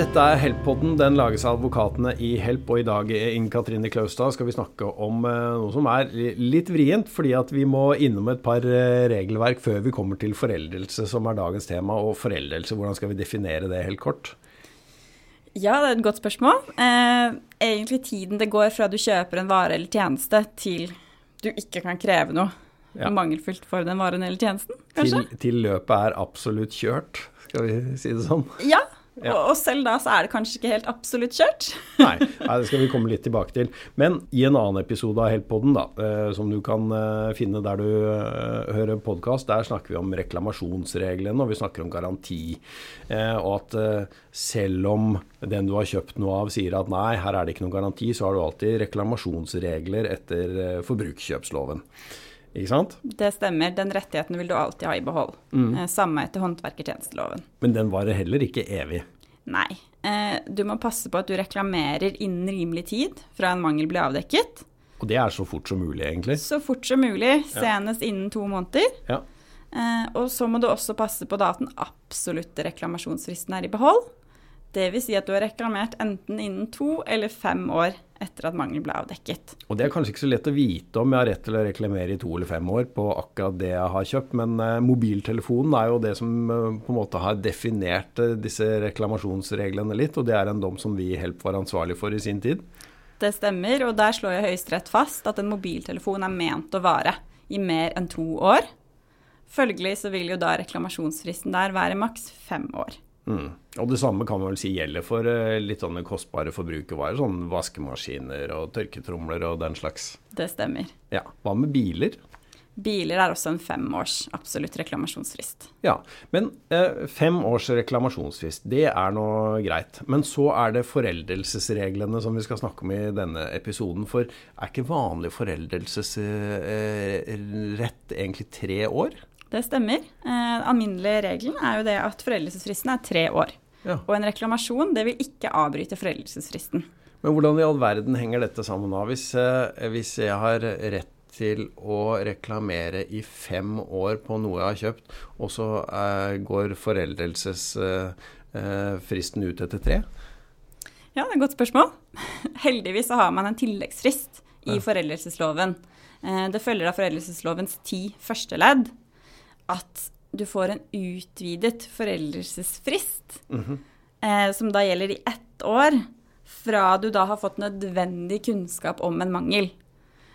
Dette er Help-podden. Den lages av advokatene i Help. Og i dag Inn Katrine Klaustad, skal vi snakke om eh, noe som er litt vrient. Fordi at vi må innom et par eh, regelverk før vi kommer til foreldelse, som er dagens tema. Og foreldelse, hvordan skal vi definere det helt kort? Ja, det er et godt spørsmål. Eh, egentlig tiden det går fra du kjøper en vare eller tjeneste, til du ikke kan kreve noe ja. mangelfullt for den varen eller tjenesten, kanskje? Til, til løpet er absolutt kjørt, skal vi si det sånn? Ja, ja. Og, selv da så er det kanskje ikke helt absolutt kjørt. nei, nei, det skal vi komme litt tilbake til. Men i en annen episode av Heltpodden, da, eh, som du kan eh, finne der du eh, hører podkast, der snakker vi om reklamasjonsreglene, og vi snakker om garanti. Og at selv om den du har kjøpt noe av sier at nei, her er det ikke noen garanti, så har du alltid reklamasjonsregler etter forbrukerkjøpsloven. Det stemmer. Den rettigheten vil du alltid ha i behold. Mm. Samme etter håndverkertjenesteloven. Men den varer heller ikke evig? Nei. Eh, du må passe på at du reklamerer innen rimelig tid fra en mangel blir avdekket. Og det er så fort som mulig, egentlig? Så fort som mulig. Senest ja. innen to måneder. Ja. Eh, og så må du også passe på da at den absolutte reklamasjonsfristen er i behold. Dvs. Si at du har reklamert enten innen to eller fem år etter at mangel ble avdekket. Og Det er kanskje ikke så lett å vite om jeg har rett til å reklamere i to eller fem år på akkurat det jeg har kjøpt, men uh, mobiltelefonen er jo det som uh, på en måte har definert uh, disse reklamasjonsreglene litt, og det er en dom som vi i Help var ansvarlig for i sin tid. Det stemmer, og der slår jo Høyesterett fast at en mobiltelefon er ment å vare i mer enn to år. Følgelig så vil jo da reklamasjonsfristen der være maks fem år. Mm. Og det samme kan man vel si gjelder for uh, litt sånne kostbare forbrukervarer, sånn vaskemaskiner og tørketromler og den slags. Det stemmer. Ja. Hva med biler? Biler er også en femårs absolutt reklamasjonsfrist. Ja, men eh, fem års reklamasjonsfrist, det er nå greit. Men så er det foreldelsesreglene som vi skal snakke om i denne episoden. For er ikke vanlig foreldelsesrett eh, egentlig tre år? Det stemmer. Eh, alminnelig regelen er jo det at foreldelsesfristen er tre år. Ja. Og en reklamasjon det vil ikke avbryte foreldelsesfristen. Men hvordan i all verden henger dette sammen da? Hvis, eh, hvis jeg har rett til å reklamere i fem år på noe jeg har kjøpt, og så eh, går foreldelsesfristen eh, ut etter tre? Ja, det er et godt spørsmål. Heldigvis så har man en tilleggsfrist i ja. foreldelsesloven. Eh, det følger av foreldelseslovens ti første ledd at du får en utvidet foreldelsesfrist, mm -hmm. eh, som da gjelder i ett år, fra du da har fått nødvendig kunnskap om en mangel.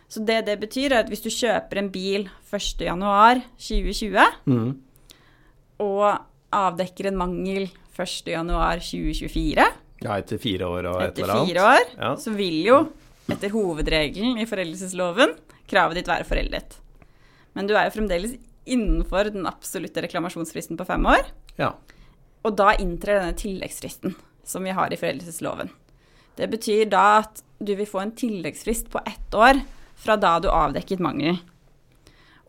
Så det det betyr, er at hvis du kjøper en bil 1.1.2020, mm. og avdekker en mangel 1.1.2024 Ja, etter fire år og et eller annet. Etter fire år, ja. så vil jo, etter hovedregelen i foreldelsesloven, kravet ditt være foreldet. Men du er jo fremdeles innenfor den absolutte reklamasjonsfristen på fem år. Ja. Og da inntrer denne tilleggsfristen som vi har i foreldelsesloven. Det betyr da at du vil få en tilleggsfrist på ett år fra da du avdekket mangel.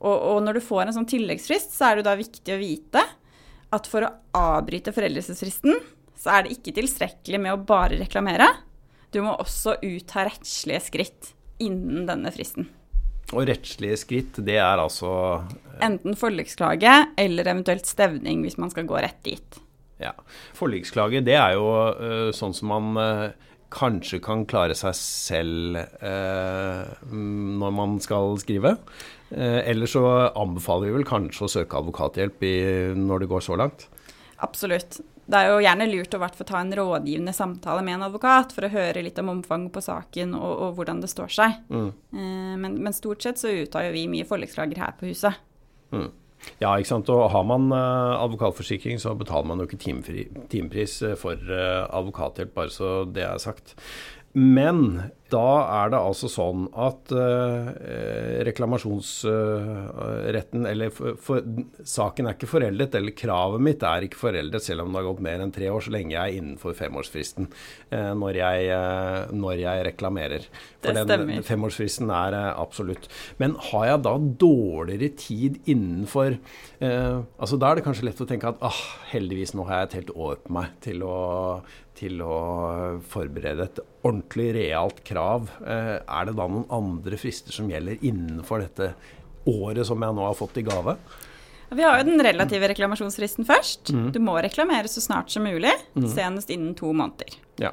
Og, og når du får en sånn tilleggsfrist, så er det da viktig å vite at for å avbryte foreldelsesfristen, så er det ikke tilstrekkelig med å bare reklamere. Du må også ogsåutta rettslige skritt innen denne fristen. Og rettslige skritt, det er altså eh, Enten forliksklage eller eventuelt stevning, hvis man skal gå rett dit. Ja. Forliksklage, det er jo uh, sånn som man uh, kanskje kan klare seg selv uh, når man skal skrive. Eller så anbefaler vi vel kanskje å søke advokathjelp i, når det går så langt. Absolutt det er jo gjerne lurt å hvert ta en rådgivende samtale med en advokat for å høre litt om omfanget på saken og, og hvordan det står seg. Mm. Eh, men, men, stort sett så uttar jo vi mye forliksklager her på huset. Mm. Ja, ikke sant. Og har man uh, advokatforsikring, så betaler man jo ikke timepris eh, for advokathjelp, bare så det er sagt. Men da er det altså sånn at uh, reklamasjonsretten, uh, eller for, for, saken er ikke foreldet, eller kravet mitt er ikke foreldet selv om det har gått mer enn tre år, så lenge jeg er innenfor femårsfristen uh, når, jeg, når, jeg, reklamerer. For det den stemmer. femårsfristen er absolutt. Men har jeg da dårligere tid innenfor Altså da er det kanskje lett å tenke at ah, heldigvis nå har jeg et helt år på meg til å til å forberede et ordentlig realt krav. Eh, er det da noen andre frister som gjelder innenfor dette året som jeg nå har fått i gave? Vi har jo den relative reklamasjonsfristen først. Mm. Du må reklamere så snart som mulig, mm. senest innen to måneder. Ja.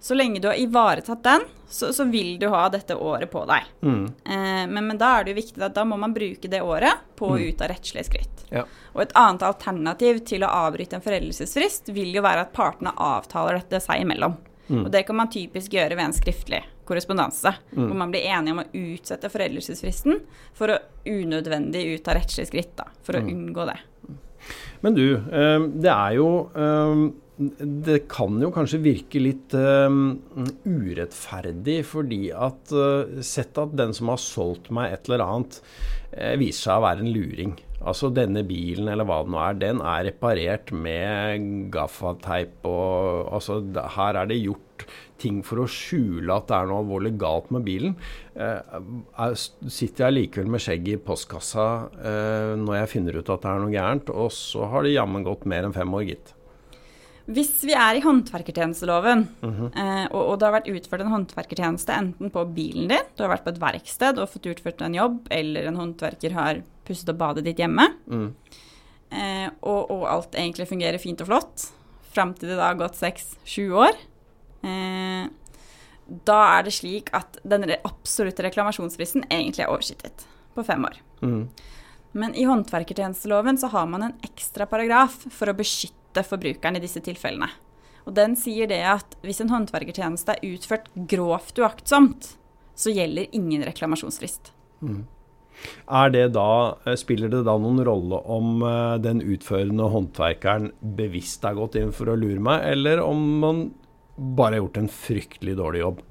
Så lenge du har ivaretatt den, så, så, vil du ha dette året på deg. Mm. Eh, men, men, da er det jo viktig at da må man bruke det året på å mm. ut av rettslige skritt. Ja. Og et annet alternativ til å avbryte en foreldelsesfrist vil jo være at partene avtaler dette seg imellom. Mm. Og det kan man typisk gjøre ved en skriftlig korrespondanse, mm. hvor man blir enige om å utsette foreldelsesfristen for å unødvendig ut av rettslige skritt, da, for å mm. unngå det. Men du, eh, det er jo eh, det kan jo kanskje virke litt uh, urettferdig, fordi at sett at den som har solgt meg et eller annet, viser seg å være en luring. Altså denne bilen eller hva det nå er, den er reparert med gaffateip og Altså her er det gjort ting for å skjule at det er noe alvorlig galt med bilen. sitter jeg likevel med skjegget i postkassa når jeg finner ut at det er noe gærent, og så har det jammen gått mer enn fem år, gitt. Hvis vi er i håndverkertjenesteloven, mm -hmm. eh, og, og, det har vært utført en håndverkertjeneste enten på bilen din, du har vært på et verksted og fått utført en jobb, eller en håndverker har pusset opp badet ditt hjemme, mm. eh, og, og, alt egentlig fungerer fint og flott, fram til det da har gått seks-sju år, eh, da er det slik at den absolutte reklamasjonsfristen egentlig er oversittet på fem år. Mm. Men i håndverkertjenesteloven så har man en ekstra paragraf for å beskytte forbrukeren i disse tilfellene. Og den sier det at hvis en håndverkertjeneste er utført grovt uaktsomt, så gjelder ingen reklamasjonsfrist. Mm. Det da, eh, spiller det da noen rolle om eh, den utførende håndverkeren bevisst har gått inn for å lure meg, eller om man bare har gjort en fryktelig dårlig jobb?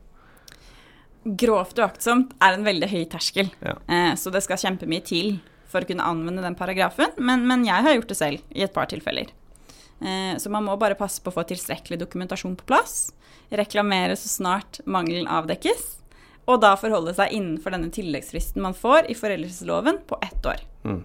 Grovt uaktsomt er en veldig høy terskel, ja. Eh, så det skal kjempemye til for å kunne anvende den paragrafen, men, men jeg har gjort det selv i et par tilfeller. Så man må bare passe på å få tilstrekkelig dokumentasjon på plass, reklamere så snart mangelen avdekkes, og da forholde seg innenfor denne tilleggsfristen man får i foreldelsesloven på ett år. Mm.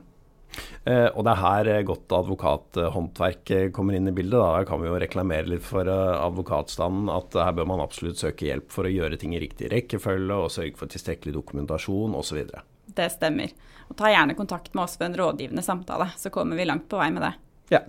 Eh, og det er her eh, godt advokathåndverk eh, kommer inn i bildet. Da. kan vi jo reklamere litt for uh, advokatstanden at her bør man absolutt søke hjelp for å gjøre ting i riktig rekkefølge og sørge for tilstrekkelig dokumentasjon osv. Det stemmer. Og ta gjerne kontakt med oss for en rådgivende samtale, så kommer vi langt på vei med det. Ja.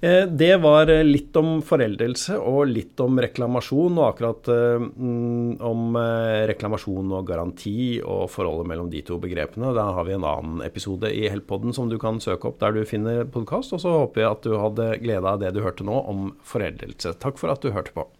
Eh, det var litt om foreldelse og litt om reklamasjon. Og akkurat eh, mm, om eh, reklamasjon og garanti og forholdet mellom de to begrepene, da har vi en annen episode i Heltpodden som du kan søke opp der du finner podkast. Og så håper jeg at du hadde glede av det du hørte nå om foreldelse. Takk for at du hørte på.